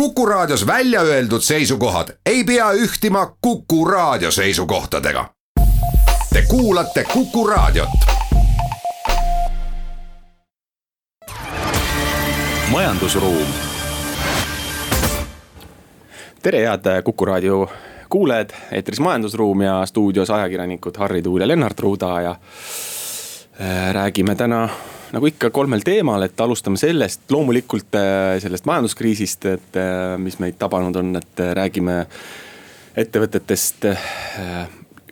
Kuku Raadios välja öeldud seisukohad ei pea ühtima Kuku Raadio seisukohtadega. Te kuulate Kuku Raadiot. majandusruum. tere, head Kuku Raadio kuulajad, eetris Majandusruum ja stuudios ajakirjanikud Harri Tuul ja Lennart Ruuda ja äh, räägime täna nagu ikka kolmel teemal, et alustame sellest, loomulikult äh, sellest majanduskriisist, et äh, mis meid tabanud on, et räägime ettevõtetest.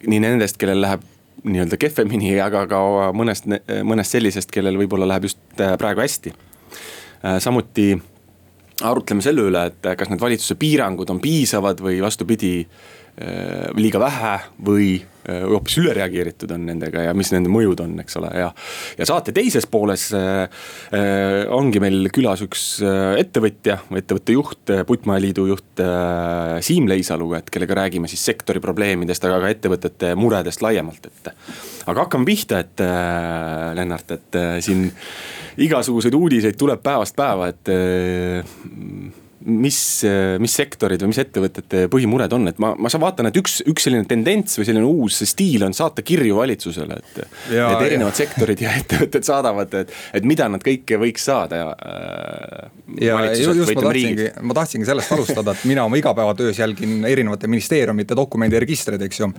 nii nendest, kellel läheb nii-öelda kehvemini, aga ka mõnest, mõnest sellisest, kellel võib-olla läheb just praegu hästi. samuti arutleme selle üle, et kas need valitsuse piirangud on piisavad või vastupidi Äh, liiga vähe või äh, hoopis üle reageeritud on nendega ja mis nende mõjud on, eks ole, ja. ja saate teises pooles äh, äh, ongi meil külas üks ettevõtja, ettevõtte juht, Puitmajaliidu juht äh, Siim Leisalu, et kellega räägime siis sektori probleemidest, aga ka ettevõtete muredest laiemalt, et. aga hakkame pihta, et äh, Lennart, et äh, siin igasuguseid uudiseid tuleb päevast päeva, et äh, mis, mis sektorid või mis ettevõtete põhimured on, et ma, ma vaatan, et üks, üks selline tendents või selline uus stiil on saata kirju valitsusele, et. et erinevad ja. sektorid ja ettevõtted saadavad, et, et mida nad kõike võiks saada ja äh,. ja just ma tahtsingi, ma tahtsingi sellest alustada, et mina oma igapäevatöös jälgin erinevate ministeeriumite dokumendiregistreid, eks ju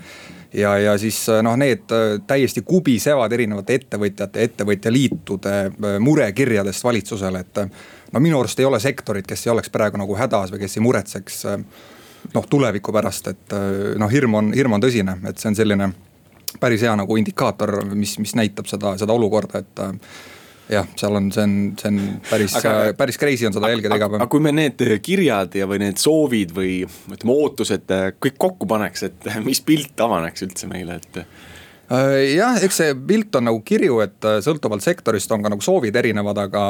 ja, ja siis noh, need äh, täiesti kubisevad erinevate ettevõtjate, ettevõtjaliitude äh, murekirjadest valitsusele, et no minu arust ei ole sektorit, kes ei oleks praegu nagu hädas või kes ei muretseks äh, noh, tuleviku pärast, et äh, noh, hirm on, hirm on tõsine, et see on selline päris hea nagu indikaator, mis, mis näitab seda, seda olukorda, et äh, jah, seal on, see on, see on päris, päris crazy on seda jälgida iga päev. aga kui me need kirjad ja, või need soovid või ütleme, ootused kõik kokku paneks, et mis pilt avaneks üldse meile, et jah, eks see pilt on nagu kirju, et äh, sõltuvalt sektorist on ka nagu soovid erinevad, aga,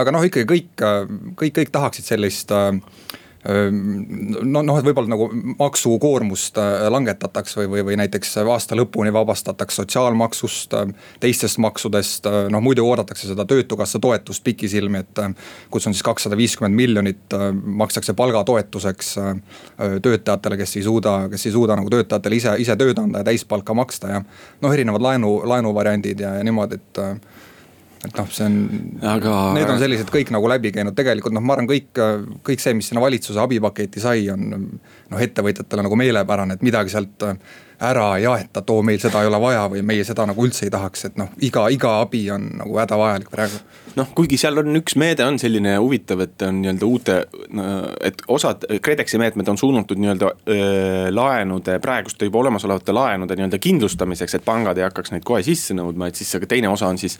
aga noh, ikkagi kõik, kõik, kõik tahaksid sellist äh, no noh, et võib-olla nagu maksukoormust äh, langetataks või, või, või näiteks aasta lõpuni vabastataks sotsiaalmaksust, äh, teistest maksudest. Äh, noh muidu oodatakse seda töötukassa toetust pikisilmi, et kus on siis kakssada viiskümmend miljonit makstakse palgatoetuseks töötajatele, kes ei suuda, kes ei suuda nagu töötajatele ise, ise tööd anda ja täispalka maksta ja noh, erinevad laenu, laenuvariandid ja, ja niimoodi, et et noh, see on aga..., need on sellised kõik nagu läbi käinud, tegelikult noh, ma arvan, kõik, kõik see, mis sinna valitsuse abipaketti sai, on noh, ettevõtjatele nagu meelepärane, et midagi sealt ära ei aeta, et oo, meil seda ei ole vaja või meie seda nagu üldse ei tahaks, et noh, iga, iga abi on nagu hädavajalik praegu. noh, kuigi seal on üks meede on selline huvitav, et on nii-öelda uute, et osad KredExi meetmed on suunatud nii-öelda laenude, praeguste juba olemasolevate laenude nii-öelda kindlustamiseks, et pangad ei hakkaks neid kohe sisse nõudma, et siis aga teine osa on siis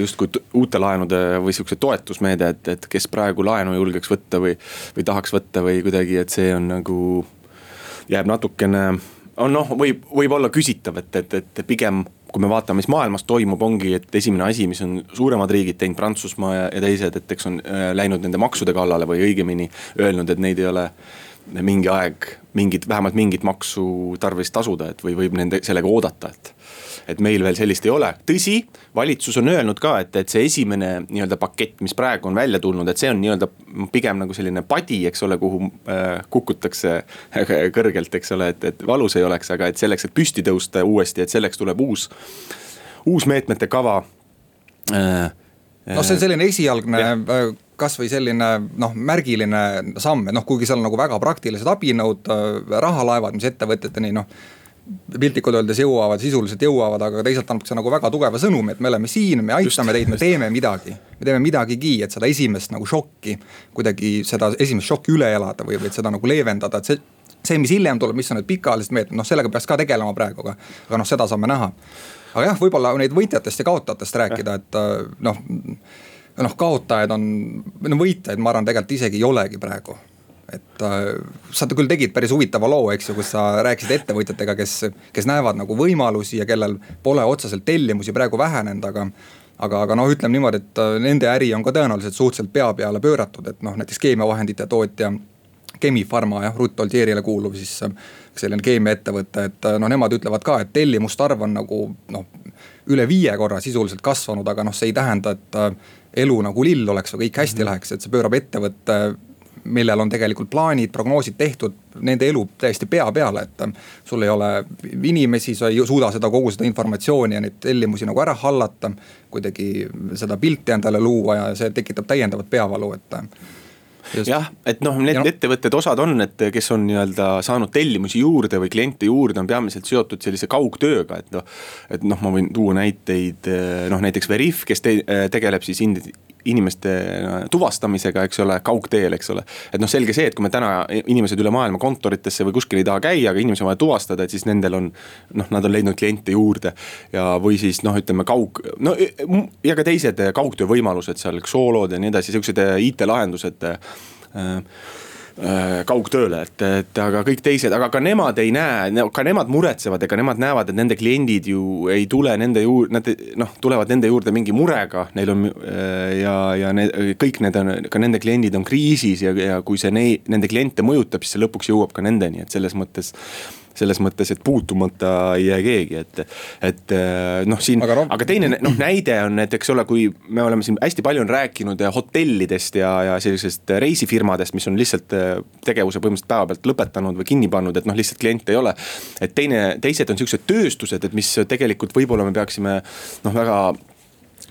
justkui uute laenude või sihukese toetusmeede, et, et kes praegu laenu julgeks võtta või, või tahaks võtta või kuidagi, et see on nagu jääb natukene on noh, võib, võib olla küsitav, et, et, et pigem kui me vaatame, mis maailmas toimub, ongi, et esimene asi, mis on suuremad riigid teinud, Prantsusmaa ja, ja teised, et eks on äh, läinud nende maksude kallale või õigemini öelnud, et neid ei ole mingi aeg mingit, vähemalt mingit maksu tarvis tasuda, et või võib nende, sellega oodata, et et meil veel sellist ei ole, tõsi, valitsus on öelnud ka, et, et see esimene nii-öelda pakett, mis praegu on välja tulnud, et see on nii-öelda pigem nagu selline padi, eks ole, kuhu äh, kukutakse kõrgelt, eks ole, et, et valus ei oleks, aga et selleks, et püsti tõusta uuesti, et selleks tuleb uus, uus meetmete kava äh,. noh, see on selline esialgne äh, kasvõi selline noh, märgiline samm, et noh, kuigi seal on nagu väga praktilised abinõud, äh, rahalaevad, mis ettevõteteni noh piltlikult öeldes jõuavad, sisuliselt jõuavad, aga teisalt annab see nagu väga tugeva sõnumi, et me oleme siin, me aitame teid, me teeme midagi. me teeme midagigi, et seda esimest nagu šokki, kuidagi seda esimest šokki üle elada või, või seda nagu leevendada, et see see, mis hiljem tuleb, mis on need pikaajalised meetmed, noh sellega peaks ka tegelema praegu, aga, aga noh, seda saame näha. aga jah, võib-olla neid võitjatest ja kaotajatest rääkida, et noh, noh kaotajaid on, no võitjaid ma arvan, tegelikult isegi ei olegi praegu. et äh, sa küll tegid päris huvitava loo, eks ju, kus sa rääkisid ettevõtjatega, kes, kes näevad nagu võimalusi ja kellel pole otseselt tellimusi praegu vähenenud, aga aga, aga noh, ütleme niimoodi, et äh, nende äri on ka tõenäoliselt suhteliselt pea peale pööratud, et noh, näiteks keemiavahendite tootja Chemi-Pharma jah, Ruth Oltierile kuuluv siis äh, selline keemiaettevõte, et noh, nemad ütlevad ka, et tellimuste arv on nagu noh, üle viie korra sisuliselt kasvanud, aga noh, see ei tähenda, et elu nagu lill oleks või kõik hästi mm -hmm. läheks, et see pöörab ettevõtte millel on tegelikult plaanid, prognoosid tehtud, nende elu täiesti pea peale, et. sul ei ole inimesi, sa ei suuda seda kogu seda informatsiooni ja neid tellimusi nagu ära hallata. kuidagi seda pilti endale luua ja see tekitab täiendavat peavalu, et jah, et noh, need no. ettevõtted, osad on, et kes on nii-öelda saanud tellimusi juurde või kliente juurde, on peamiselt seotud sellise kaugtööga, et noh. et noh, ma võin tuua näiteid, noh näiteks Veriff, kes te, tegeleb siis inimeste tuvastamisega, eks ole, kaugteel, eks ole. et noh, selge see, et kui me täna inimesed üle maailma kontoritesse või kuskil ei taha käia, aga inimesi on vaja tuvastada, et siis nendel on. noh, nad on leidnud kliente juurde ja, või siis noh, ütleme kaug, no ja ka teised kaugtöövõimalused seal, soolod ja nii edasi, siuksed IT-lahendused äh, Äh, kaugtööle, et, et aga kõik teised, aga ka nemad ei näe, ka nemad muretsevad, ega nemad näevad, et nende kliendid ju ei tule nende juurde, nad noh, tulevad nende juurde mingi murega, neil on äh, ja, ja need kõik need on, ka nende kliendid on kriisis ja, ja kui see nei, nende kliente mõjutab, siis see lõpuks jõuab ka nendeni, et selles mõttes selles mõttes, et puutumata ei jää keegi, et, et äh, noh, siin, aga, aga teine noh, näide on, et eks ole, kui me oleme siin hästi palju on rääkinud hotellidest ja, ja sellisest reisifirmadest, mis on lihtsalt äh, tegevuse põhimõtteliselt päevapealt lõpetanud või kinni pannud, et noh, lihtsalt kliente ei ole. et teine, teised on siuksed tööstused, et mis tegelikult võib-olla me peaksime noh, väga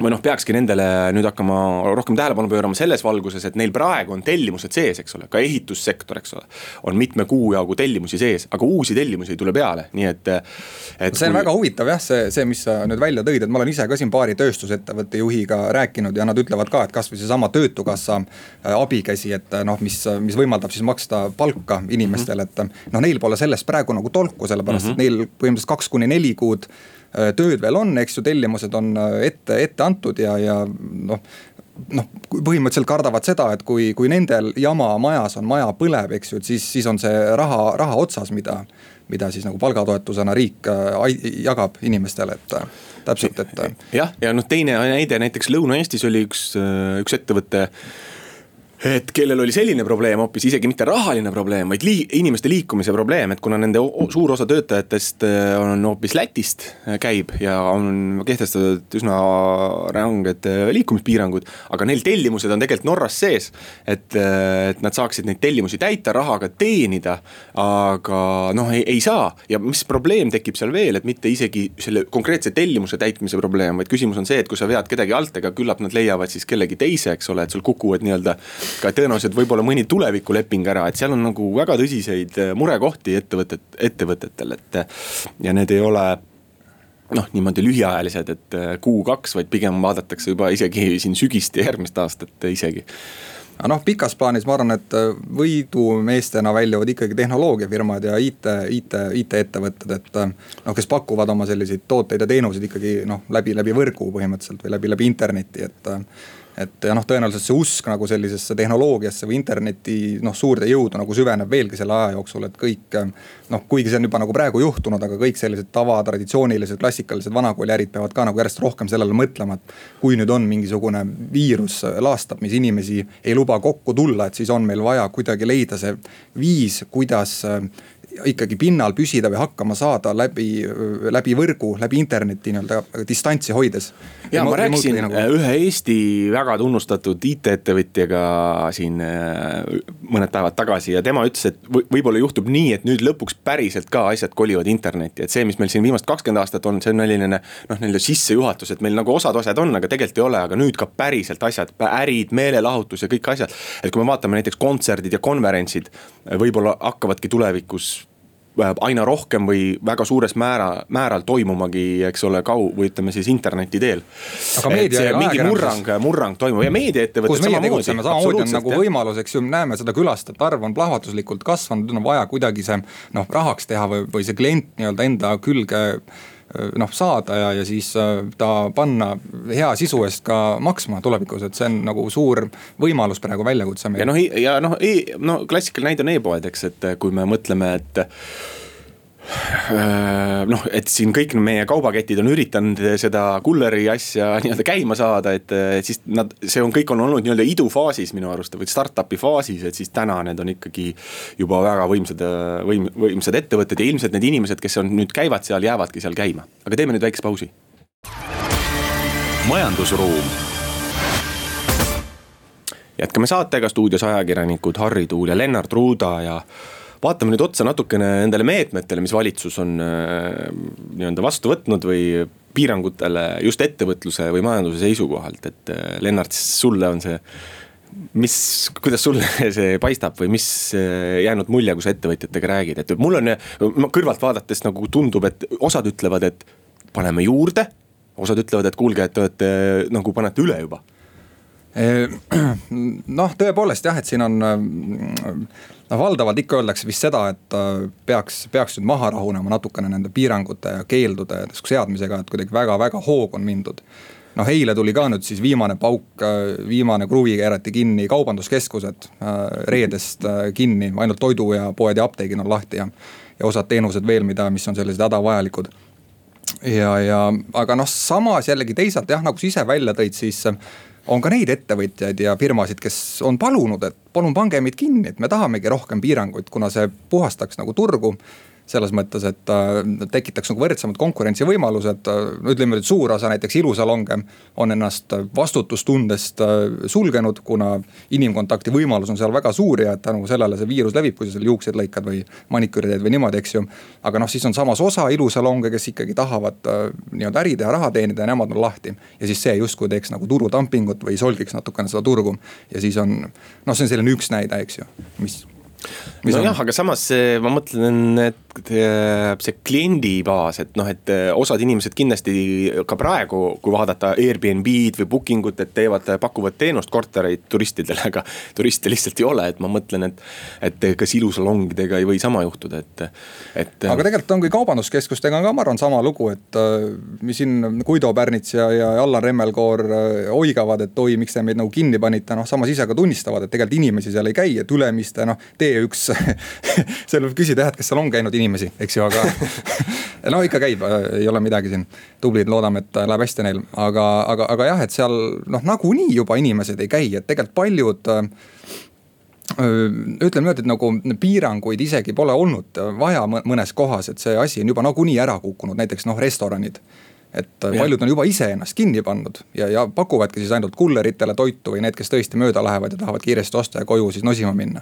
või noh, peakski nendele nüüd hakkama rohkem tähelepanu pöörama selles valguses, et neil praegu on tellimused sees, eks ole, ka ehitussektor, eks ole. on mitme kuu jagu tellimusi sees, aga uusi tellimusi ei tule peale, nii et, et. see on kui... väga huvitav jah, see, see, mis sa nüüd välja tõid, et ma olen ise ka siin paari tööstusettevõtte juhiga rääkinud ja nad ütlevad ka, et kasvõi seesama töötukassa äh, abikäsi, et noh, mis, mis võimaldab siis maksta palka inimestele, et noh, neil pole sellest praegu nagu tolku, sellepärast mm -hmm. et neil põhimõtteliselt kaks kuni neli kuud Äh, tööd veel on, eks ju, tellimused on äh, ette, ette antud ja, ja noh noh, põhimõtteliselt kardavad seda, et kui, kui nendel jama majas on, maja põleb, eks ju, et siis, siis on see raha, raha otsas, mida. mida siis nagu palgatoetusena riik äh, jagab inimestele, et täpselt, et. jah, ja noh, teine näide näiteks Lõuna-Eestis oli üks, üks ettevõte et kellel oli selline probleem hoopis, isegi mitte rahaline probleem, vaid lii-, inimeste liikumise probleem, et kuna nende suur osa töötajatest äh, on hoopis Lätist äh, käib ja on kehtestatud üsna ranged äh, liikumispiirangud. aga neil tellimused on tegelikult Norras sees, et, et nad saaksid neid tellimusi täita, rahaga teenida. aga noh, ei, ei saa ja mis probleem tekib seal veel, et mitte isegi selle konkreetse tellimuse täitmise probleem, vaid küsimus on see, et kui sa vead kedagi alt, ega küllap nad leiavad siis kellegi teise, eks ole, et sul kukuvad nii-öelda ka tõenäoliselt võib-olla mõni tulevikuleping ära, et seal on nagu väga tõsiseid äh, murekohti ettevõtet, ettevõtetel, et. ja need ei ole noh, niimoodi lühiajalised, et äh, kuu-kaks, vaid pigem vaadatakse juba isegi siin sügist ja järgmist aastat isegi aga noh, pikas plaanis ma arvan, et äh, võidumeestena väljuvad ikkagi tehnoloogiafirmad ja IT, IT, IT-ettevõtted, et. noh, kes pakuvad oma selliseid tooteid ja teenuseid ikkagi noh, läbi, läbi võrgu põhimõtteliselt või läbi, läbi interneti, et et ja noh, tõenäoliselt see usk nagu sellisesse tehnoloogiasse või interneti noh, suurde jõudu nagu süveneb veelgi selle aja jooksul, et kõik. noh, kuigi see on juba nagu praegu juhtunud, aga kõik sellised tavatraditsioonilised, klassikalised vanakooliärid peavad ka nagu järjest rohkem sellele mõtlema, et. kui nüüd on mingisugune viirus laastab, mis inimesi ei luba kokku tulla, et siis on meil vaja kuidagi leida see viis, kuidas ikkagi pinnal püsida või hakkama saada läbi, läbi võrgu, läbi interneti nii-öelda distantsi hoides. ja ma rääkisin nagu... ühe Eesti väga tunnustatud IT-ettevõtjaga siin äh, mõned päevad tagasi ja tema ütles, et võib-olla juhtub nii, et nüüd lõpuks päriselt ka asjad kolivad internetti, et see, mis meil siin viimased kakskümmend aastat on, see on selline noh, nii-öelda sissejuhatus, et meil nagu osad asjad on, aga tegelikult ei ole, aga nüüd ka päriselt asjad, ärid, meelelahutus ja kõik asjad. et kui me vaatame näiteks kontserdid ja konverentsid, võib-olla hakkavadki tulevikus aina rohkem või väga suures määra, määral toimumagi, eks ole, kau- või ütleme siis interneti teel. aga meedia ja mingi murrang, murrang toimub ja meediaettevõtted samamoodi. samamoodi on nagu võimalus, eks ju, näeme seda külastajate arv on plahvatuslikult kasvanud, on vaja kuidagi see noh, rahaks teha või, või see klient nii-öelda enda külge noh saada ja, ja siis äh, ta panna hea sisu eest ka maksma tulevikus, et see on nagu suur võimalus praegu, väljakutse meil. ja noh, ja noh, no klassikaline näide on e-poed, eks, et kui me mõtleme, et Äh, noh, et siin kõik meie kaubaketid on üritanud seda kulleri asja nii-öelda käima saada, et siis nad, see on, kõik on olnud nii-öelda idufaasis minu arust või startup'i faasis, et siis täna need on ikkagi juba väga võimsad, võim-, võimsad ettevõtted ja ilmselt need inimesed, kes on nüüd käivad seal, jäävadki seal käima. aga teeme nüüd väikese pausi. majandusruum jätkame saatega stuudios ajakirjanikud Harri Tuul ja Lennart Ruuda ja vaatame nüüd otsa natukene nendele meetmetele, mis valitsus on äh, nii-öelda vastu võtnud või piirangutele just ettevõtluse või majanduse seisukohalt, et äh, Lennart, sulle on see mis, kuidas sulle see paistab või mis äh, jäänud mulje, kui sa ettevõtjatega räägid, et mul on kõrvalt vaadates nagu tundub, et osad ütlevad, et paneme juurde. osad ütlevad, et kuulge, et te olete nagu panete üle juba noh, tõepoolest jah, et siin on noh, valdavalt ikka öeldakse vist seda, et äh, peaks, peaks nüüd maha rahunema natukene nende piirangute ja keeldude seadmisega, et kuidagi väga-väga hoogu on mindud noh, eile tuli ka nüüd siis viimane pauk, äh, viimane kruvi keerati kinni kaubanduskeskused äh, reedest kinni, ainult toidu ja poed ja apteegid on lahti ja. ja osad teenused veel, mida, mis on sellised hädavajalikud. ja, ja aga noh, samas jällegi teisalt jah, nagu sa ise välja tõid, siis on ka neid ettevõtjaid ja firmasid, kes on palunud, et palun pange meid kinni, et me tahamegi rohkem piiranguid, kuna see puhastaks nagu turgu selles mõttes, et äh, tekitaks nagu võrdsemad konkurentsivõimalused. no ütleme nüüd suur osa näiteks ilusalonge on ennast vastutustundest äh, sulgenud, kuna inimkontakti võimalus on seal väga suur ja tänu sellele see viirus levib, kui sa seal juukseid lõikad või maniküüri teed või niimoodi, eks ju. aga noh, siis on samas osa ilusalonge, kes ikkagi tahavad äh, nii-öelda äri teha, raha teenida ja nemad on lahti. ja siis see justkui teeks nagu turudumpingut või solgiks natukene seda turgu ja siis on, noh, see on selline üks näide, eks ju, mis nojah, aga samas ma mõtlen, et see kliendibaas, et noh, et eh, osad inimesed kindlasti ka praegu, kui vaadata Airbnb-d või booking ut, et teevad, pakuvad teenust kortereid turistidele, aga turiste lihtsalt ei ole, et ma mõtlen, et. et kas ilusalongidega ei või sama juhtuda, et, et. aga tegelikult on, kui kaubanduskeskustega on ka, ma arvan, sama lugu, et mis siin Guido Pärnits ja, ja Allan Remmelkoor oigavad, et oi, miks te meid nagu kinni panite, noh samas ise ka tunnistavad, et tegelikult inimesi seal ei käi, et Ülemiste noh, T1 seal võib küsida jah, et kas seal on käinud inimesi inimesi, eks ju, aga no ikka käib, ei ole midagi siin. tublid, loodame, et läheb hästi neil, aga, aga, aga jah, et seal noh, nagunii juba inimesed ei käi, et tegelikult paljud ütleme niimoodi, et nagu piiranguid isegi pole olnud vaja mõnes kohas, et see asi on juba nagunii ära kukkunud, näiteks noh, restoranid et ja. paljud on juba ise ennast kinni pannud ja, ja pakuvadki siis ainult kulleritele toitu või need, kes tõesti mööda lähevad ja tahavad kiiresti osta ja koju siis nosima minna.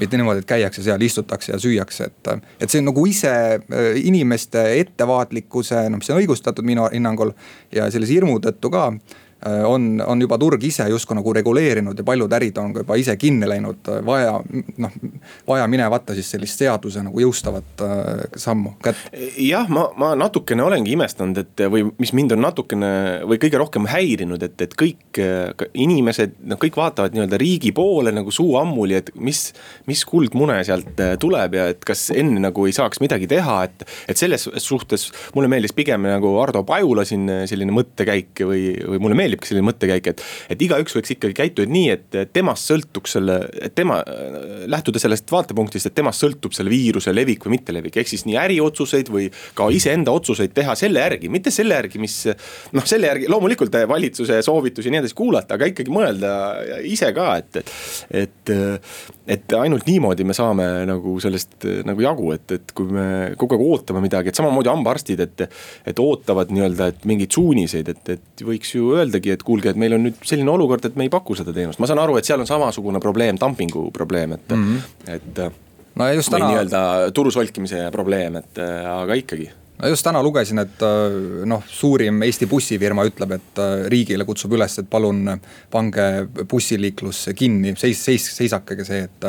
mitte niimoodi, et käiakse seal, istutakse ja süüakse, et, et see on nagu ise äh, inimeste ettevaatlikkuse, noh, mis on õigustatud minu hinnangul ja sellise hirmu tõttu ka on, on juba turg ise justkui nagu reguleerinud ja paljud ärid on ka juba ise kinni läinud, äh, vaja noh, vaja minevatta siis sellist seaduse nagu jõustavat äh, sammu kätte. jah, ma, ma natukene olengi imestanud, et või mis mind on natukene või kõige rohkem häirinud, et, et kõik inimesed, noh kõik vaatavad nii-öelda riigi poole nagu suu ammuli, et mis, mis kuldmune sealt tuleb ja et kas enne nagu ei saaks midagi teha, et. et selles suhtes mulle meeldis pigem nagu Ardo Pajula siin selline mõttekäik või, või mulle meeldib meeldibki selline mõttekäik, et. et igaüks võiks ikkagi käituda nii, et temast sõltuks selle, tema, lähtuda sellest vaatepunktist, et temast sõltub selle viiruse levik või mittelevik. ehk siis nii äriotsuseid või ka iseenda otsuseid teha selle järgi, mitte selle järgi, mis. noh, selle järgi loomulikult valitsuse soovitusi ja nii edasi kuulata, aga ikkagi mõelda ise ka, et, et. et ainult niimoodi me saame nagu sellest nagu jagu, et, et kui me kogu aeg ootame midagi, et samamoodi hambaarstid, et. et ootavad nii-öelda, et mingeid suuniseid, et, et võiks ju öeldagi et kuulge, et meil on nüüd selline olukord, et me ei paku seda teenust, ma saan aru, et seal on samasugune probleem, dumping'u probleem, et mm, -hmm. et. no just täna. nii-öelda turu solkimise probleem, et aga ikkagi just täna lugesin, et noh, suurim Eesti bussifirma ütleb, et riigile kutsub üles, et palun pange bussiliiklus kinni, seis, seis, seisakege see, et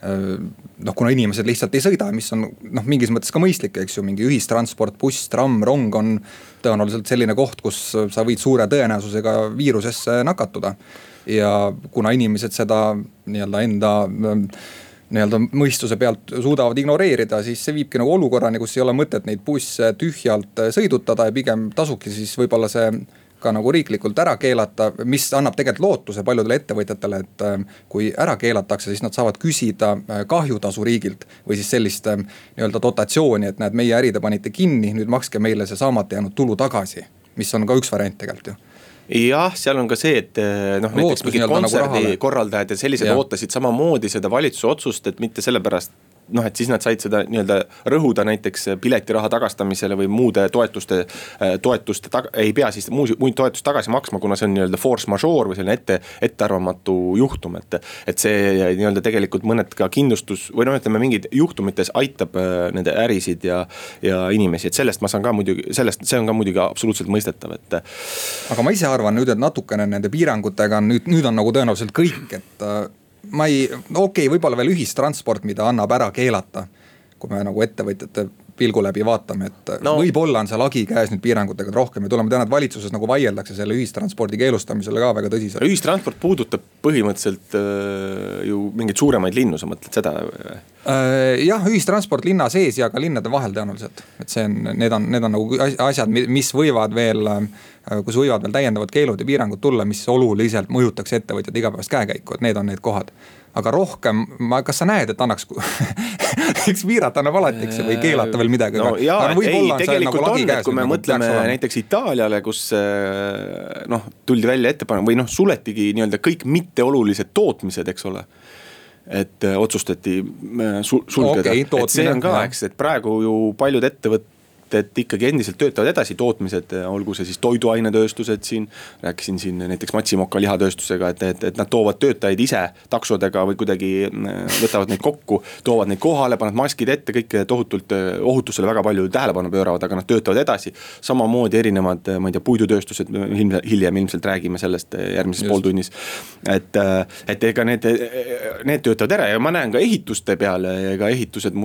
noh, kuna inimesed lihtsalt ei sõida, mis on noh, mingis mõttes ka mõistlik, eks ju, mingi ühistransport, buss, tramm, rong on tõenäoliselt selline koht, kus sa võid suure tõenäosusega viirusesse nakatuda. ja kuna inimesed seda nii-öelda enda nii-öelda mõistuse pealt suudavad ignoreerida, siis see viibki nagu olukorrani, kus ei ole mõtet neid busse tühjalt sõidutada ja pigem tasubki siis võib-olla see ka nagu riiklikult ära keelata, mis annab tegelikult lootuse paljudele ettevõtjatele, et äh, kui ära keelatakse, siis nad saavad küsida äh, kahjutasu riigilt. või siis sellist äh, nii-öelda dotatsiooni, et näed, meie äri te panite kinni, nüüd makske meile see saamata jäänud tulu tagasi. mis on ka üks variant tegelikult ju jah, seal on ka see, et noh, näiteks mingid nagu kontserdi nagu korraldajad ja sellised ja. ootasid samamoodi seda valitsuse otsust, et mitte sellepärast noh, et siis nad said seda nii-öelda rõhuda näiteks piletiraha tagastamisele või muude toetuste, toetuste taga, ei pea siis muud, muid toetusi tagasi maksma, kuna see on nii-öelda force majeure või selline ette, ettearvamatu juhtum, et. et see nii-öelda tegelikult mõned ka kindlustus või noh, ütleme mingid juhtumites aitab nende ärisid ja, ja inimesi, et sellest ma saan ka muidugi, sellest, see on ka muidugi absoluutselt mõistetav, et. aga ma ise arvan nüüd, et natukene nende piirangutega on nüüd, nüüd on nagu tõenäoliselt kõik, et ma ei, okei okay,, võib-olla veel ühistransport, mida annab ära keelata. kui me nagu ettevõtjate pilgu läbi vaatame, et no. võib-olla on seal hagi käes nüüd piirangutega rohkem ja tulema, tean, et valitsuses nagu vaieldakse selle ühistranspordi keelustamisele ka väga tõsiselt. ühistransport puudutab põhimõtteliselt äh, ju mingeid suuremaid linnu, sa mõtled seda äh,? jah, ühistransport linna sees ja ka linnade vahel tõenäoliselt, et see on, need on, need on nagu asjad, mis võivad veel äh, kus võivad veel täiendavad keelud ja piirangud tulla, mis oluliselt mõjutaks ettevõtjate igapäevast käekäiku, et need on need kohad aga rohkem, ma, kas sa näed, et annaks eks piirata annab alati, eks ju, või keelata veel midagi. no jaa, ei tegelikult nagu on, et kui me nagu mõtleme näiteks Itaaliale, kus eh, noh, tuldi välja ettepanek või noh, suletigi nii-öelda kõik mitteolulised tootmised, eks ole. Et eh, otsustati eh, sulgeda. Okay,, et see on ka, eks, et praegu ju paljud ettevõtted et ikkagi endiselt töötavad edasi tootmised, olgu see siis toiduainetööstused siin. rääkisin siin näiteks Matsimoka lihatööstusega, et, et, et nad toovad töötajaid ise taksodega või kuidagi äh, võtavad neid kokku. toovad neid kohale, panevad maskid ette, kõik tohutult äh, ohutusele väga palju tähelepanu pööravad, aga nad töötavad edasi. samamoodi erinevad, äh, ma ei tea, puidutööstused, hiljem ilmselt räägime sellest järgmises pooltunnis. et, et ega need, need töötavad ära ja ma näen ka ehituste peal, ega ehitused,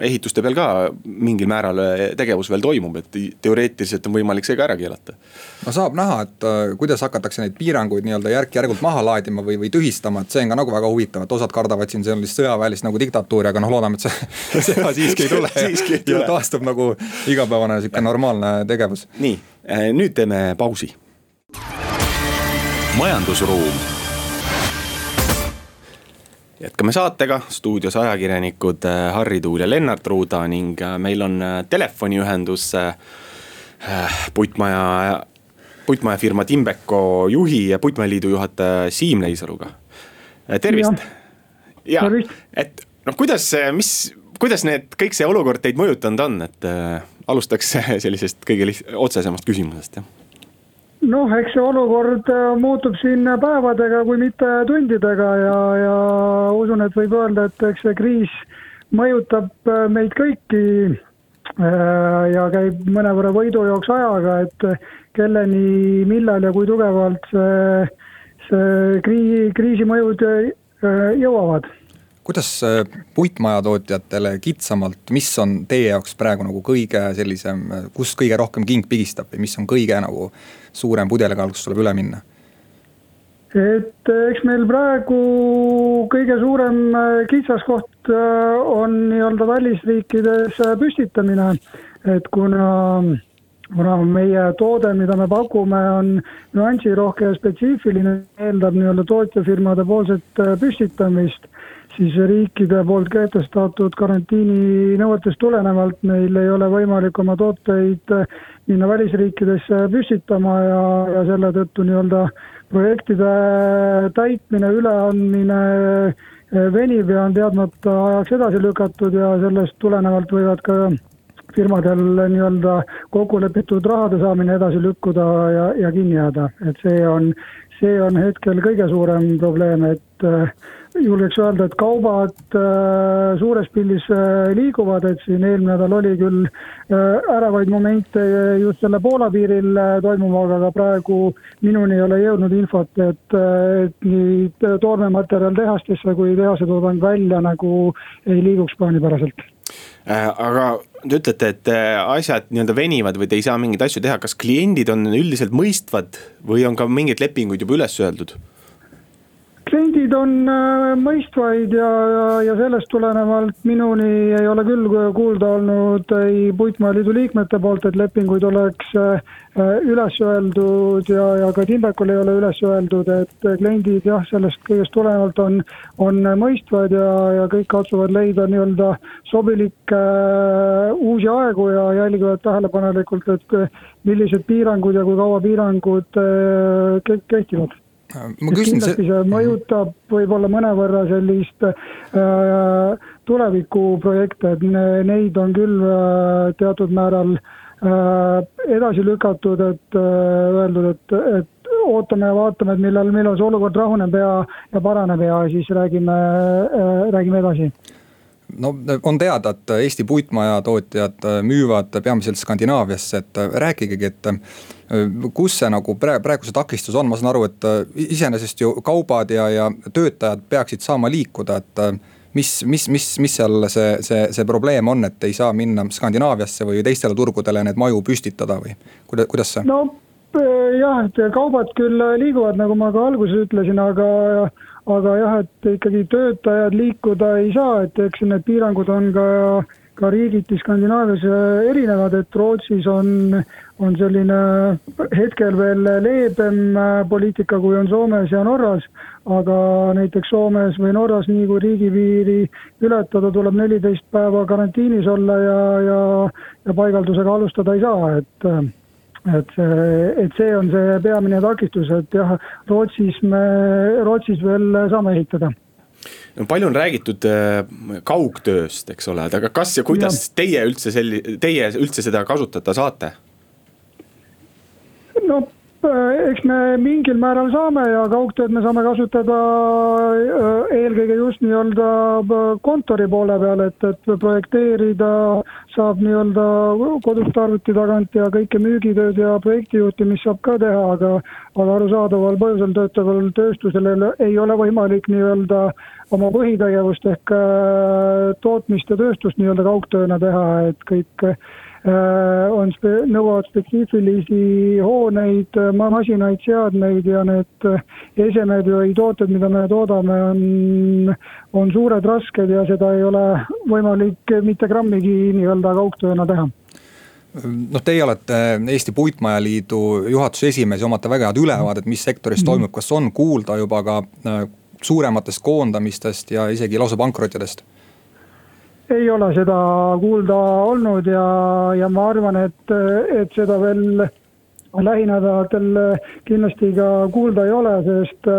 ehituste peal ka mingil määral tegevus veel toimub, et teoreetiliselt on võimalik see ka ära keelata. no saab näha, et äh, kuidas hakatakse neid piiranguid nii-öelda järk-järgult maha laadima või, või tühistama, et see on ka nagu väga huvitav, et osad kardavad siin sellist sõjaväelist nagu diktatuuri, aga noh, loodame, et see, seda siiski ei tule siiski ei tule. ja taastub nagu igapäevane sihuke normaalne tegevus. nii, äh, nüüd teeme pausi. majandusruum jätkame saatega, stuudios ajakirjanikud äh, Harri Tuul ja Lennart Ruuda ning äh, meil on äh, telefoniühendus puitmaja, puitmajafirma Timbeko juhi ja Puitmajaliidu juhataja Siim Leisaluga. tervist. ja, et noh, kuidas, mis, kuidas need, kõik see olukord teid mõjutanud on, et äh, alustaks sellisest kõige otsesemast küsimusest, jah noh, eks see olukord äh, muutub siin päevadega, kui mitte tundidega ja, ja usun, et võib öelda, et eks see kriis mõjutab äh, meid kõiki. Äh, ja käib mõnevõrra võidujooks ajaga, et kelleni, millal ja kui tugevalt see, see kriisi, kriisi mõjud jõuavad kuidas puitmajatootjatele kitsamalt, mis on teie jaoks praegu nagu kõige sellisem, kust kõige rohkem king pigistab või mis on kõige nagu suurem pudelikael, kus tuleb üle minna? et eks meil praegu kõige suurem äh, kitsaskoht äh, on nii-öelda välisriikides äh, püstitamine, et kuna kuna meie toode, mida me pakume, on nüansirohke ja spetsiifiline, eeldab nii-öelda tootjafirmade poolset püstitamist siis riikide poolt kehtestatud karantiininõuetest tulenevalt meil ei ole võimalik oma tooteid eh, minna välisriikidesse püstitama ja, ja selle tõttu nii-öelda projektide täitmine, üleandmine eh, venib ja on teadmata ajaks edasi lükatud ja sellest tulenevalt võivad ka firmadel nii-öelda kokku lepitud rahade saamine edasi lükkuda ja, ja kinni jääda, et see on, see on hetkel kõige suurem probleem, et äh, julgeks öelda, et kaubad äh, suures pildis äh, liiguvad, et siin eelmine nädal oli küll ärevaid momente just selle Poola piiril toimuvaga, aga praegu minuni ei ole jõudnud infot, et, et nii toormematerjal tehastesse kui tehasetoodang välja nagu ei liiguks plaanipäraselt aga te ütlete, et asjad nii-öelda venivad või te ei saa mingeid asju teha, kas kliendid on üldiselt mõistvad või on ka mingeid lepinguid juba üles öeldud? Kliendid on äh, mõistvaid ja, ja, ja sellest tulenevalt minuni ei ole küll kuulda olnud ei Puitmajaliidu liikmete poolt, et lepinguid oleks äh, üles öeldud ja, ja ka Timbekul ei ole üles öeldud, et kliendid jah, sellest kõigest tulenevalt on, on mõistvad ja, ja kõik katsuvad leida nii-öelda sobilikke äh, uusi aegu ja jälgivad tähelepanelikult, et millised piirangud ja kui kaua piirangud kehtivad kindlasti see mõjutab võib-olla mõnevõrra sellist äh, tulevikuprojekte, et neid on küll äh, teatud määral äh, edasi lükatud, et äh, öeldud, et, et ootame ja vaatame, et millal, millal see olukord rahuneb ja, ja paraneb ja siis räägime äh,, räägime edasi no on teada, et Eesti puitmajatootjad müüvad peamiselt Skandinaaviasse, et rääkigegi, et kus see nagu praegu see takistus on, ma saan aru, et iseenesest ju kaubad ja, ja töötajad peaksid saama liikuda, et mis, mis, mis, mis seal see, see, see probleem on, et ei saa minna Skandinaaviasse või teistele turgudele neid maju püstitada või kuidas, kuidas see? no jah, et kaubad küll liiguvad, nagu ma ka alguses ütlesin, aga aga jah, et ikkagi töötajad liikuda ei saa, et eks need piirangud on ka, ka riigiti Skandinaavias erinevad, et Rootsis on, on selline hetkel veel leebem poliitika, kui on Soomes ja Norras. aga näiteks Soomes või Norras, nii kui riigipiiri ületada, tuleb neliteist päeva karantiinis olla ja, ja, ja paigaldusega alustada ei saa, et et see, et see on see peamine takistus, et jah, Rootsis me, Rootsis veel saame ehitada no palju on räägitud äh, kaugtööst, eks ole, aga kas ja kuidas ja. teie üldse selli-, teie üldse seda kasutada saate? no eks me mingil määral saame ja kaugtööd me saame kasutada äh, eelkõige just nii-öelda äh, kontori poole peal, et, et projekteerida saab nii-öelda kodust arvuti tagant ja kõike müügitööd ja projektijuhtimist saab ka teha, aga aga arusaadaval põhjusel töötaval tööstusel ei ole võimalik nii-öelda oma põhitegevust ehk tootmist ja tööstust nii-öelda kaugtööna teha, et kõik Äh, on, nõuavad spetsiifilisi hooneid, äh, masinaid, seadmeid ja need äh, esemed või tooted, mida me toodame, on, on suured, rasked ja seda ei ole võimalik mitte grammigi nii-öelda kaugtööna teha. Noh, teie olete Eesti Puitmajaliidu juhatuse esimees ja omate väga head ülevaadet, mis sektoris toimub, kas on kuulda juba ka suurematest koondamistest ja isegi lausa pankrottidest? Ei ole seda kuulda olnud ja, ja ma arvan, et, et seda veel lähinädalatel kindlasti ka kuulda ei ole, sest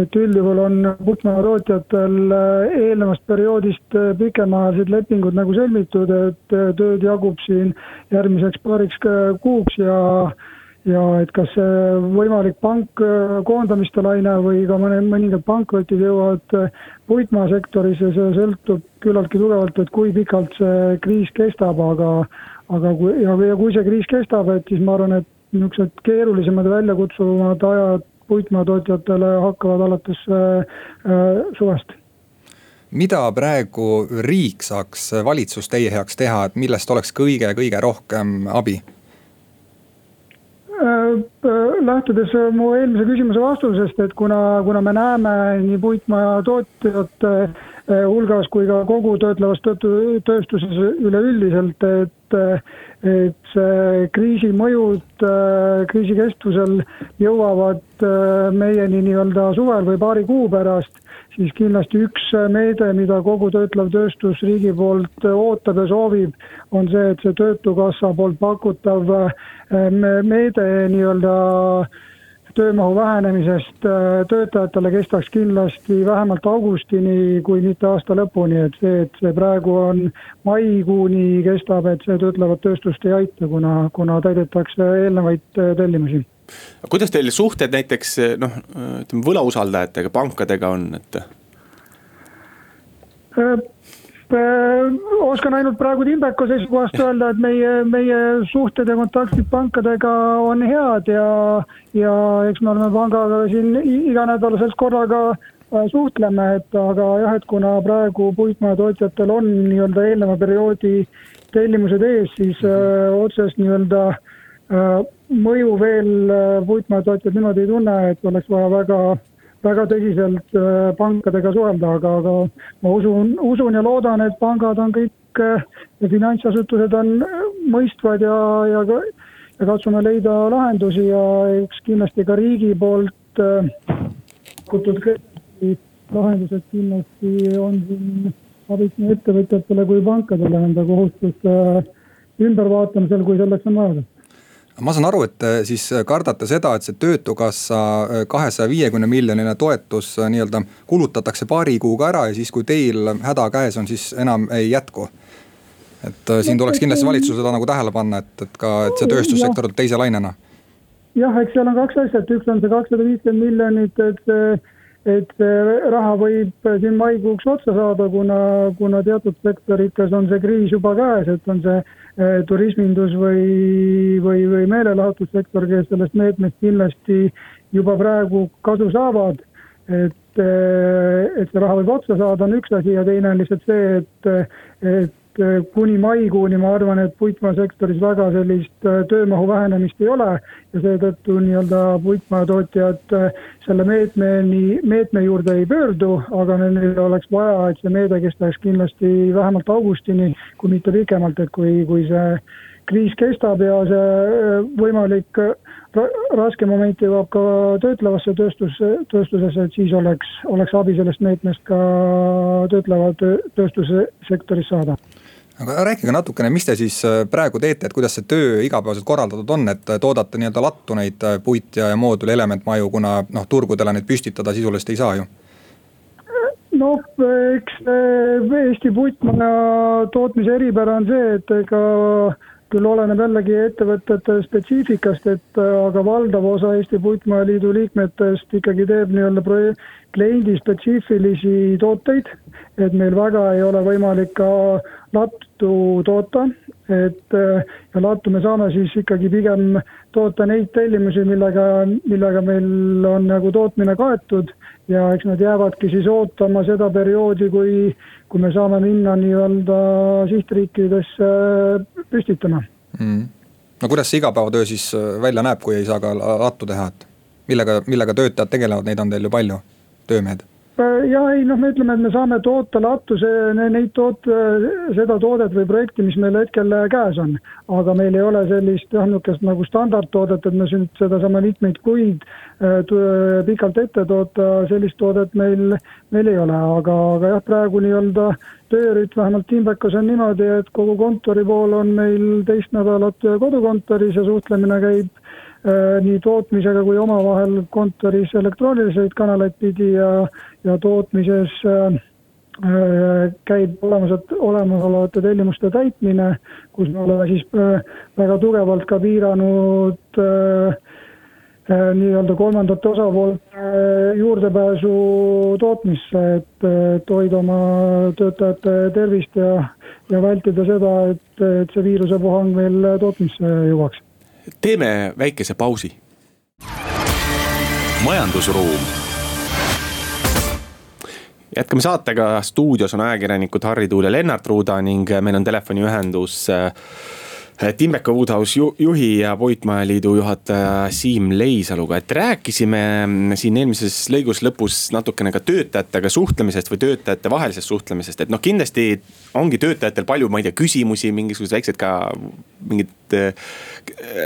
et üldjuhul on putknahatootjatel eelnevast perioodist pikemaajalised lepingud nagu sõlmitud, et tööd jagub siin järgmiseks paariks kuuks ja ja et kas see võimalik pank koondamiste laine või ka mõne, mõningad pankrotid jõuavad puitmaasektorisse, see sõltub küllaltki tugevalt, et kui pikalt see kriis kestab, aga aga kui, ja, ja kui see kriis kestab, et siis ma arvan, et niisugused keerulisemad ja väljakutsuvamad ajad puitmaatootjatele hakkavad alates äh, äh, suvest mida praegu riik saaks, valitsus teie heaks teha, et millest oleks kõige-kõige rohkem abi? Äh, äh, lähtudes äh, mu eelmise küsimuse vastusest, et kuna, kuna me näeme nii puitmaja tootjate hulgas kui ka kogu töötlevas tööstuses üleüldiselt, et, et see kriisi mõjud kriisi kestvusel jõuavad meieni nii-öelda suvel või paari kuu pärast siis kindlasti üks meede, mida kogu töötlev tööstus riigi poolt ootab ja soovib, on see, et see Töötukassa poolt pakutav eh, meede nii-öelda töömahu vähenemisest töötajatele kestaks kindlasti vähemalt augustini, kui mitte aasta lõpuni, et see, et see praegu on maikuuni kestab, et see töötlevat tööstust ei aita, kuna, kuna täidetakse eelnevaid tellimusi kuidas teil suhted näiteks noh, ütleme võlausaldajatega, pankadega on, et? Äh, äh, oskan ainult praegu Timbeko seisukohast öelda, et meie, meie suhted ja kontaktid pankadega on head ja, ja eks me oleme pangaga siin iganädalaselt korraga äh, suhtleme, et aga jah, et kuna praegu puitmajatootjatel on nii-öelda eelneva perioodi tellimused ees, siis öö, otsest nii-öelda öö, mõju veel äh, puitmajatootjad niimoodi ei tunne, et oleks vaja väga, väga tõsiselt äh, pankadega suhelda, aga, aga ma usun, usun ja loodan, et pangad on kõik äh, ja finantsasutused on mõistvad ja, ja, ja katsume leida lahendusi ja eks kindlasti ka riigi poolt pakutud lahendused kindlasti on siin abiks nii ettevõtjatele kui pankadele enda kohustuste ümbervaatamisel, kui selleks on vajadus ma saan aru, et siis kardate seda, et see töötukassa kahesaja viiekümne miljoniline toetus nii-öelda kulutatakse paari kuuga ära ja siis, kui teil häda käes on, siis enam ei jätku. et siin tuleks kindlasti valitsusel seda nagu tähele panna, et, et ka, et see tööstussektor teise lainena. jah, eks seal on kaks asja, et üks on see kakssada viiskümmend miljonit, et see et see raha võib siin maikuuks otsa saada, kuna, kuna teatud sektorites on see kriis juba käes, et on see eh, turismindus või, või, või meelelahutussektor, kes sellest meetmest kindlasti juba praegu kasu saavad. et, eh, et see raha võib otsa saada, on üks asi ja teine on lihtsalt see, et, et kuni maikuuni ma arvan, et puitmaasektoris väga sellist eh, töömahu vähenemist ei ole. Ja seetõttu nii-öelda puitmaatootjad eh, selle meetmeni, meetme juurde ei pöördu, aga neil oleks vaja, et see meede kestaks kindlasti vähemalt augustini, kui mitte pikemalt, et kui, kui see kriis kestab ja see võimalik raske moment jõuab ka töötlevasse tööstus, tööstusesse, et siis oleks, oleks abi sellest meetmest ka töötleva töö, tööstuse sektoris saada aga rääkige natukene, mis te siis äh, praegu teete, et kuidas see töö igapäevaselt korraldatud on, et äh, toodate nii-öelda lattu neid äh, puit ja, ja mooduli elementmaju, kuna noh, turgudele neid püstitada sisuliselt ei saa ju? noh, eks Eesti puitmaja tootmise eripära on see, et ega küll oleneb jällegi ettevõtete spetsiifikast, et aga valdav osa Eesti Puitmaja Liidu liikmetest ikkagi teeb nii-öelda kliendi spetsiifilisi tooteid. et meil väga ei ole võimalik ka lattu toota, et ja lattu me saame siis ikkagi pigem toota neid tellimusi, millega, millega meil on nagu tootmine kaetud ja eks nad jäävadki siis ootama seda perioodi, kui, kui me saame minna nii-öelda sihtriikidesse püstitama. Mm.. no kuidas see igapäevatöö siis välja näeb, kui ei saa ka lattu teha, et millega, millega töötajad tegelevad, neid on teil ju palju, töömehed Äh, ja ei noh, me ütleme, et me saame toota latuse, neid toot-, seda toodet või projekti, mis meil hetkel käes on. aga meil ei ole sellist jah, niisugust nagu standardtoodet, et me siin seda saame mitmeid kuid äh, pikalt ette toota, sellist toodet meil, meil ei ole, aga, aga jah, praegu nii-öelda töörütm vähemalt Timbekas on niimoodi, et kogu kontori pool on meil teist nädalat kodukontoris ja suhtlemine käib Äh, nii tootmisega kui omavahel kontoris elektrooniliseid kanaleid pidi ja, ja tootmises äh, äh, käib olemas, olemasolevate tellimuste täitmine, kus me oleme siis väga tugevalt ka piiranud nii-öelda kolmandate osapoolte juurdepääsu tootmisse, et hoida oma töötajate tervist ja, ja vältida seda, et, et see viirusepuhang meil tootmisse jõuaks teeme väikese pausi. majandusruum jätkame saatega, stuudios on ajakirjanikud Harri Tuul ja Lennart Ruuda ning meil on telefoniühendus äh, Timbeka Woodhouse juhi ja Puitmajaliidu juhataja Siim Leisaluga, et rääkisime siin eelmises lõigus lõpus natukene ka töötajatega suhtlemisest või töötajate vahelisest suhtlemisest, et noh, kindlasti ongi töötajatel palju, ma ei tea, küsimusi, mingisuguseid väikseid ka mingid.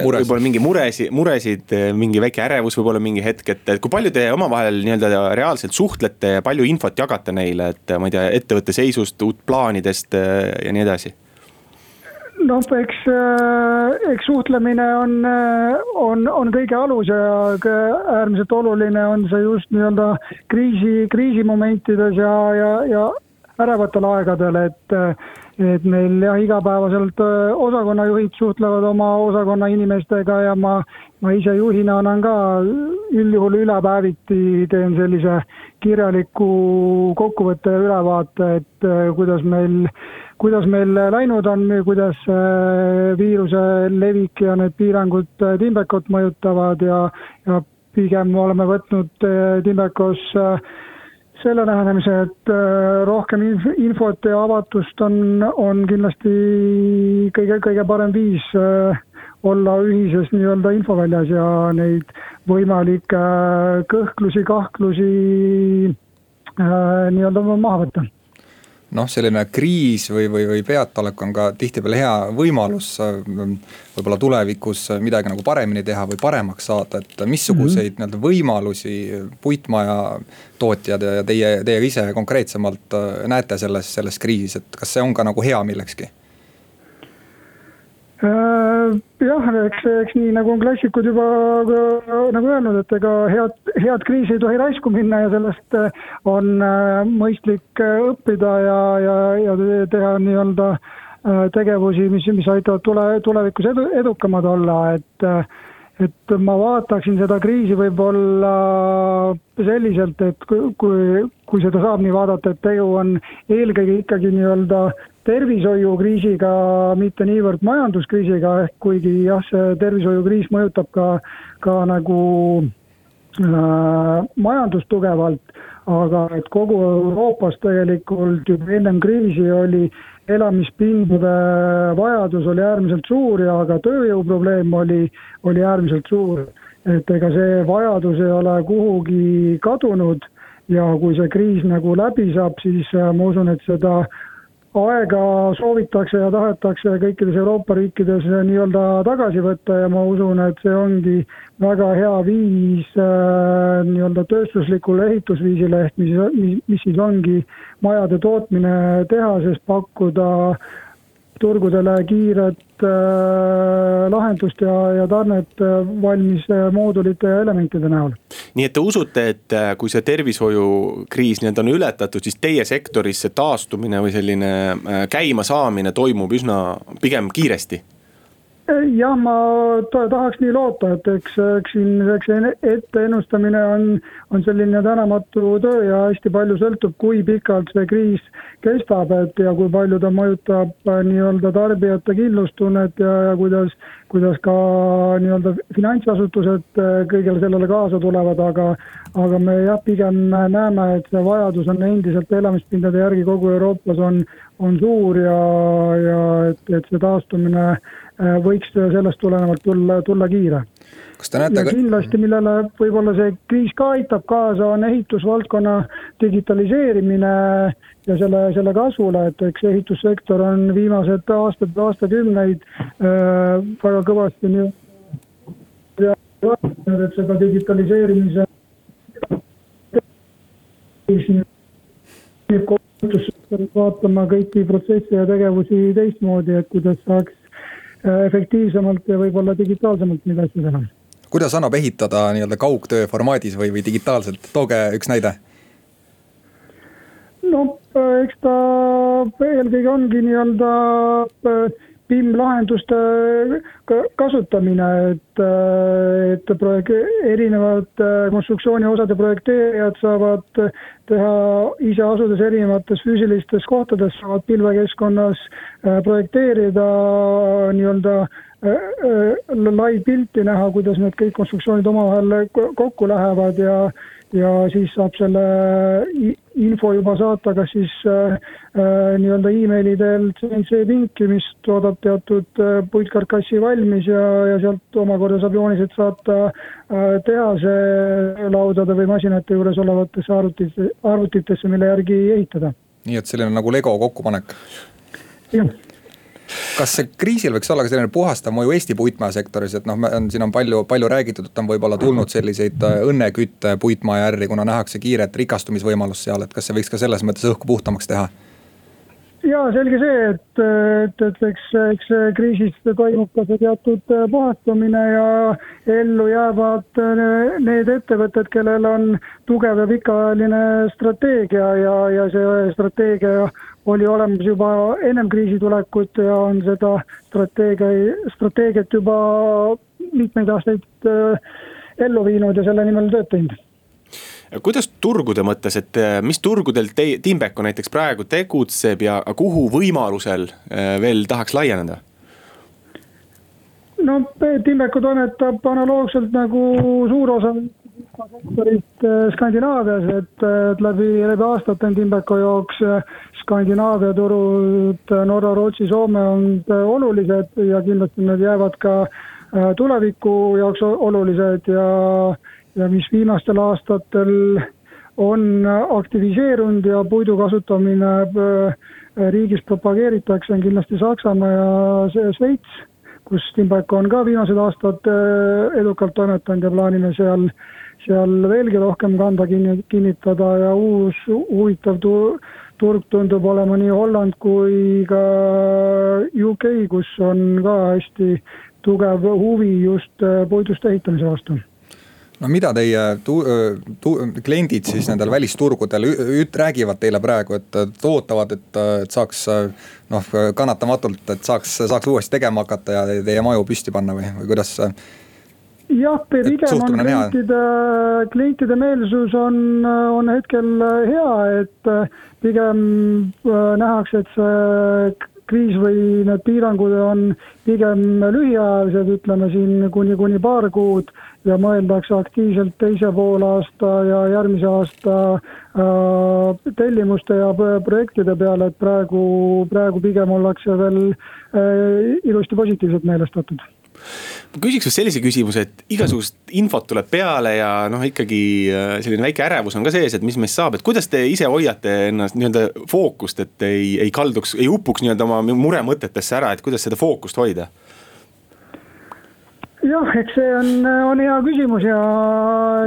võib-olla mingi muresid, muresid, mingi väike ärevus võib-olla mingi hetk, et, et kui palju te omavahel nii-öelda reaalselt suhtlete ja palju infot jagate neile, et ma ei tea, ettevõtte seisust, uut plaanidest ja nii edasi noh, eks, äh, eks suhtlemine on, äh, on, on kõige alus ja äärmiselt oluline on see just nii-öelda kriisi, kriisimomentides ja, ja, ja ärevatel aegadel, et et meil jah, igapäevaselt äh, osakonnajuhid suhtlevad oma osakonna inimestega ja ma, ma ise juhina annan ka üldjuhul ülepäeviti teen sellise kirjaliku kokkuvõtte ja ülevaate, et kuidas meil kuidas meil läinud on, kuidas äh, viiruse levik ja need piirangud äh, Timbekut mõjutavad ja, ja pigem oleme võtnud äh, Timbekos selle lähenemise, et rohkem infot ja avatust on, on kindlasti kõige, kõige parem viis olla ühises nii-öelda infoväljas ja neid võimalikke kõhklusi, kahtlusi nii-öelda maha võtta noh, selline kriis või, või, või peataolek on ka tihtipeale hea võimalus võib-olla tulevikus midagi nagu paremini teha või paremaks saada, et missuguseid mm -hmm. nii-öelda võimalusi puitmaja tootjad ja teie, teie ise konkreetsemalt näete selles, selles kriisis, et kas see on ka nagu hea millekski? Äh, jah, eks, eks nii nagu on klassikud juba nagu öelnud, et ega head, head kriisi ei tohi raisku minna ja sellest äh, on äh, mõistlik õppida ja, ja, ja teha nii-öelda tegevusi, mis, mis aitavad tule, tulevikus edu, edukamad olla, et et ma vaataksin seda kriisi võib-olla selliselt, et kui, kui, kui seda saab nii vaadata, et tegu on eelkõige ikkagi nii-öelda tervishoiukriisiga, mitte niivõrd majanduskriisiga, ehk kuigi jah, see tervishoiukriis mõjutab ka, ka nagu äh, majandust tugevalt, aga et kogu Euroopas tegelikult juba ennem kriisi oli elamispindade vajadus oli äärmiselt suur ja ka tööjõuprobleem oli, oli äärmiselt suur. et ega see vajadus ei ole kuhugi kadunud ja kui see kriis nagu läbi saab, siis äh, ma usun, et seda aega soovitakse ja tahetakse kõikides Euroopa riikides nii-öelda tagasi võtta ja ma usun, et see ongi väga hea viis äh, nii-öelda tööstuslikule ehitusviisile ehk mis, mis, mis siis ongi majade tootmine tehases, pakkuda turgudele kiiret äh, lahendust ja, ja tarnet äh, valmis äh, moodulite ja elementide näol. nii et te usute, et kui see tervishoiukriis nii-öelda on ületatud, siis teie sektoris see taastumine või selline käimasaamine toimub üsna pigem kiiresti? Jah, ma tahaks nii loota, et eks, eks siin, eks etteennustamine on, on selline tänamatu töö ja hästi palju sõltub, kui pikalt see kriis kestab, et ja kui palju ta mõjutab äh, nii-öelda tarbijate kindlustunnet ja, ja kuidas, kuidas ka nii-öelda finantsasutused äh, kõigele sellele kaasa tulevad, aga aga me jah, pigem näeme, et see vajadus on endiselt elamispindade järgi kogu Euroopas on, on suur ja, ja et, et see taastumine võiks sellest tulenevalt tulla, tulla kiire. Ja kindlasti, millele võib-olla see kriis ka aitab kaasa, on ehitusvaldkonna digitaliseerimine ja selle, selle kasvule, et eks ehitussektor on viimased aastad, aastakümneid äh, väga kõvasti nii et seda digitaliseerimise vaatama kõiki protsesse ja tegevusi teistmoodi, et kuidas saaks äh, efektiivsemalt ja võib-olla digitaalsemalt neid asju teha kuidas annab ehitada nii-öelda kaugtöö formaadis või, või digitaalselt, tooge üks näide. no eks ta eelkõige ongi nii-öelda PIM-lahenduste kasutamine, et, et projekt, erinevad konstruktsiooniosade projekteerijad saavad teha ise asudes erinevates füüsilistes kohtades, saavad pilvekeskkonnas projekteerida nii-öelda lai pilti näha, kuidas need kõik konstruktsioonid omavahel kokku lähevad ja ja siis saab selle info juba saata kas siis äh, nii-öelda emaili teel CNC pinki, mis toodab teatud äh, puitkarkassi valmis ja, ja sealt omakorda saab joonised saata äh, tehase laudade või masinate juures olevatesse arvutitesse, arvutitesse, mille järgi ehitada. nii et selline nagu Lego kokkupanek? jah kas kriisil võiks olla ka selline puhastav mõju Eesti puitmajasektoris, et noh, siin on palju, palju räägitud, et on võib-olla tulnud selliseid äh, õnnekütte puitmaja ärri, kuna nähakse kiiret rikastumisvõimalust seal, et kas see võiks ka selles mõttes õhku puhtamaks teha? ja selge see, et, et, et eks, eks kriisist toimub ka see teatud äh, puhastumine ja ellu jäävad äh, need ettevõtted, kellel on tugev ja pikaajaline strateegia ja, ja see strateegia oli olemas juba ennem kriisi tulekut ja on seda strateegia, strateegiat juba mitmeid aastaid äh, ellu viinud ja selle nimel tööd teinud kuidas turgude mõttes, et äh, mis turgudel te-, Timbeko näiteks praegu tegutseb ja kuhu võimalusel äh, veel tahaks laieneda? no Timbeko toimetab analoogselt nagu suur osa sektorist Skandinaavias, et, et läbi, läbi aastate on Timbeko jaoks Skandinaavia turud, Norra, Rootsi, Soome on olulised ja kindlasti need jäävad ka tuleviku jaoks olulised ja ja mis viimastel aastatel on aktiviseerunud ja puidu kasutamine äh, riigis propageeritakse, on kindlasti Saksamaa ja Šveits, kus Timbeko on ka viimased aastad äh, edukalt toimetanud ja plaanime seal, seal veelgi rohkem kanda kinni, kinnitada ja uus huvitav tu-, turg tundub olema nii Holland kui ka UK, kus on ka hästi tugev huvi just puidust ehitamise vastu no mida teie tu, tu, kliendid siis nendel välisturgudel üt, räägivad teile praegu, et ootavad, et, et saaks noh, kannatamatult, et saaks, saaks uuesti tegema hakata ja teie maju püsti panna või, või kuidas? Jah, pigem on klientide, klientide meelsus on, on hetkel hea, et pigem nähakse, et see kriis või need piirangud on pigem lühiajalised, ütleme siin kuni, kuni paar kuud ja mõeldakse aktiivselt teise poolaasta ja järgmise aasta äh, tellimuste ja projektide peale, et praegu, praegu pigem ollakse veel äh, ilusti positiivselt meelestatud ma küsiks vast sellise küsimuse, et igasugust infot tuleb peale ja noh, ikkagi äh, selline väike ärevus on ka sees, et mis meist saab, et kuidas te ise hoiate ennast nii-öelda fookust, et ei, ei kalduks, ei upuks nii-öelda oma muremõtetesse ära, et kuidas seda fookust hoida? jah, eks see on, on hea küsimus ja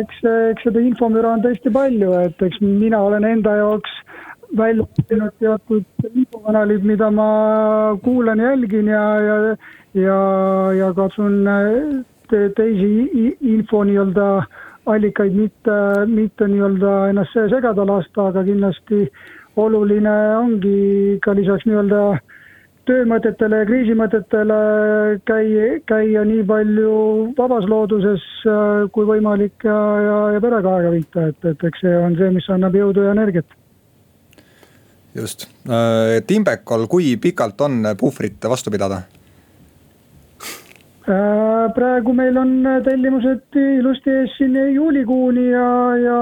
eks, eks seda infomüra on tõesti palju, et eks mina olen enda jaoks välja teinud teatud infokanalid, mida ma kuulan, jälgin ja, ja, ja, ja katsun te, teisi info nii-öelda allikaid mitte, mitte nii-öelda ennast segada lasta, aga kindlasti oluline ongi ka lisaks nii-öelda töömõtetele ja kriisimõtetele käia, käia nii palju vabas looduses äh, kui võimalik ja, ja, ja perega aega veeta, et, et eks see on see, mis annab jõudu ja energiat. just, äh, Timbekol, kui pikalt on puhvrit vastu pidada? Äh, praegu meil on tellimused ilusti ees siin juulikuuni ja, ja,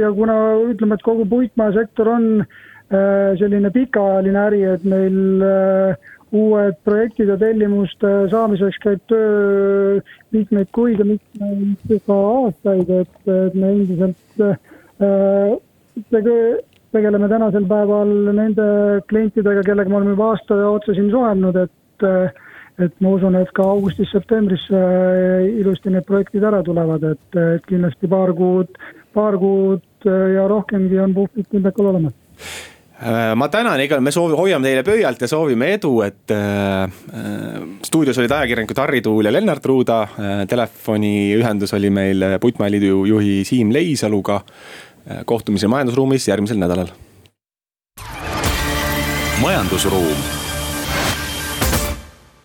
ja kuna ütleme, et kogu puitmajasektor on äh, Äh, selline pikaajaline äri, et meil äh, uued projektid ja tellimuste saamiseks käib töö mitmeid kuid ja mitmeid ka aastaid, et, me endiselt äh, tegeleme tänasel päeval nende klientidega, kellega me oleme juba aasta otsa siin suhelnud, et et ma usun, et ka augustis-septembris ilusti need projektid ära tulevad, et, et kindlasti paar kuud, paar kuud ja rohkemgi on puhvrit Timbekal olemas Äh, ma tänan, igal me soovi, hoiame teile pöialt ja soovime edu, et äh, äh stuudios olid ajakirjanikud Harri Tuul ja Lennart Ruuda äh,. telefoniühendus oli meil Puitmaliidu juhi Siim Leisaluga äh,. kohtumise majandusruumis järgmisel nädalal. majandusruum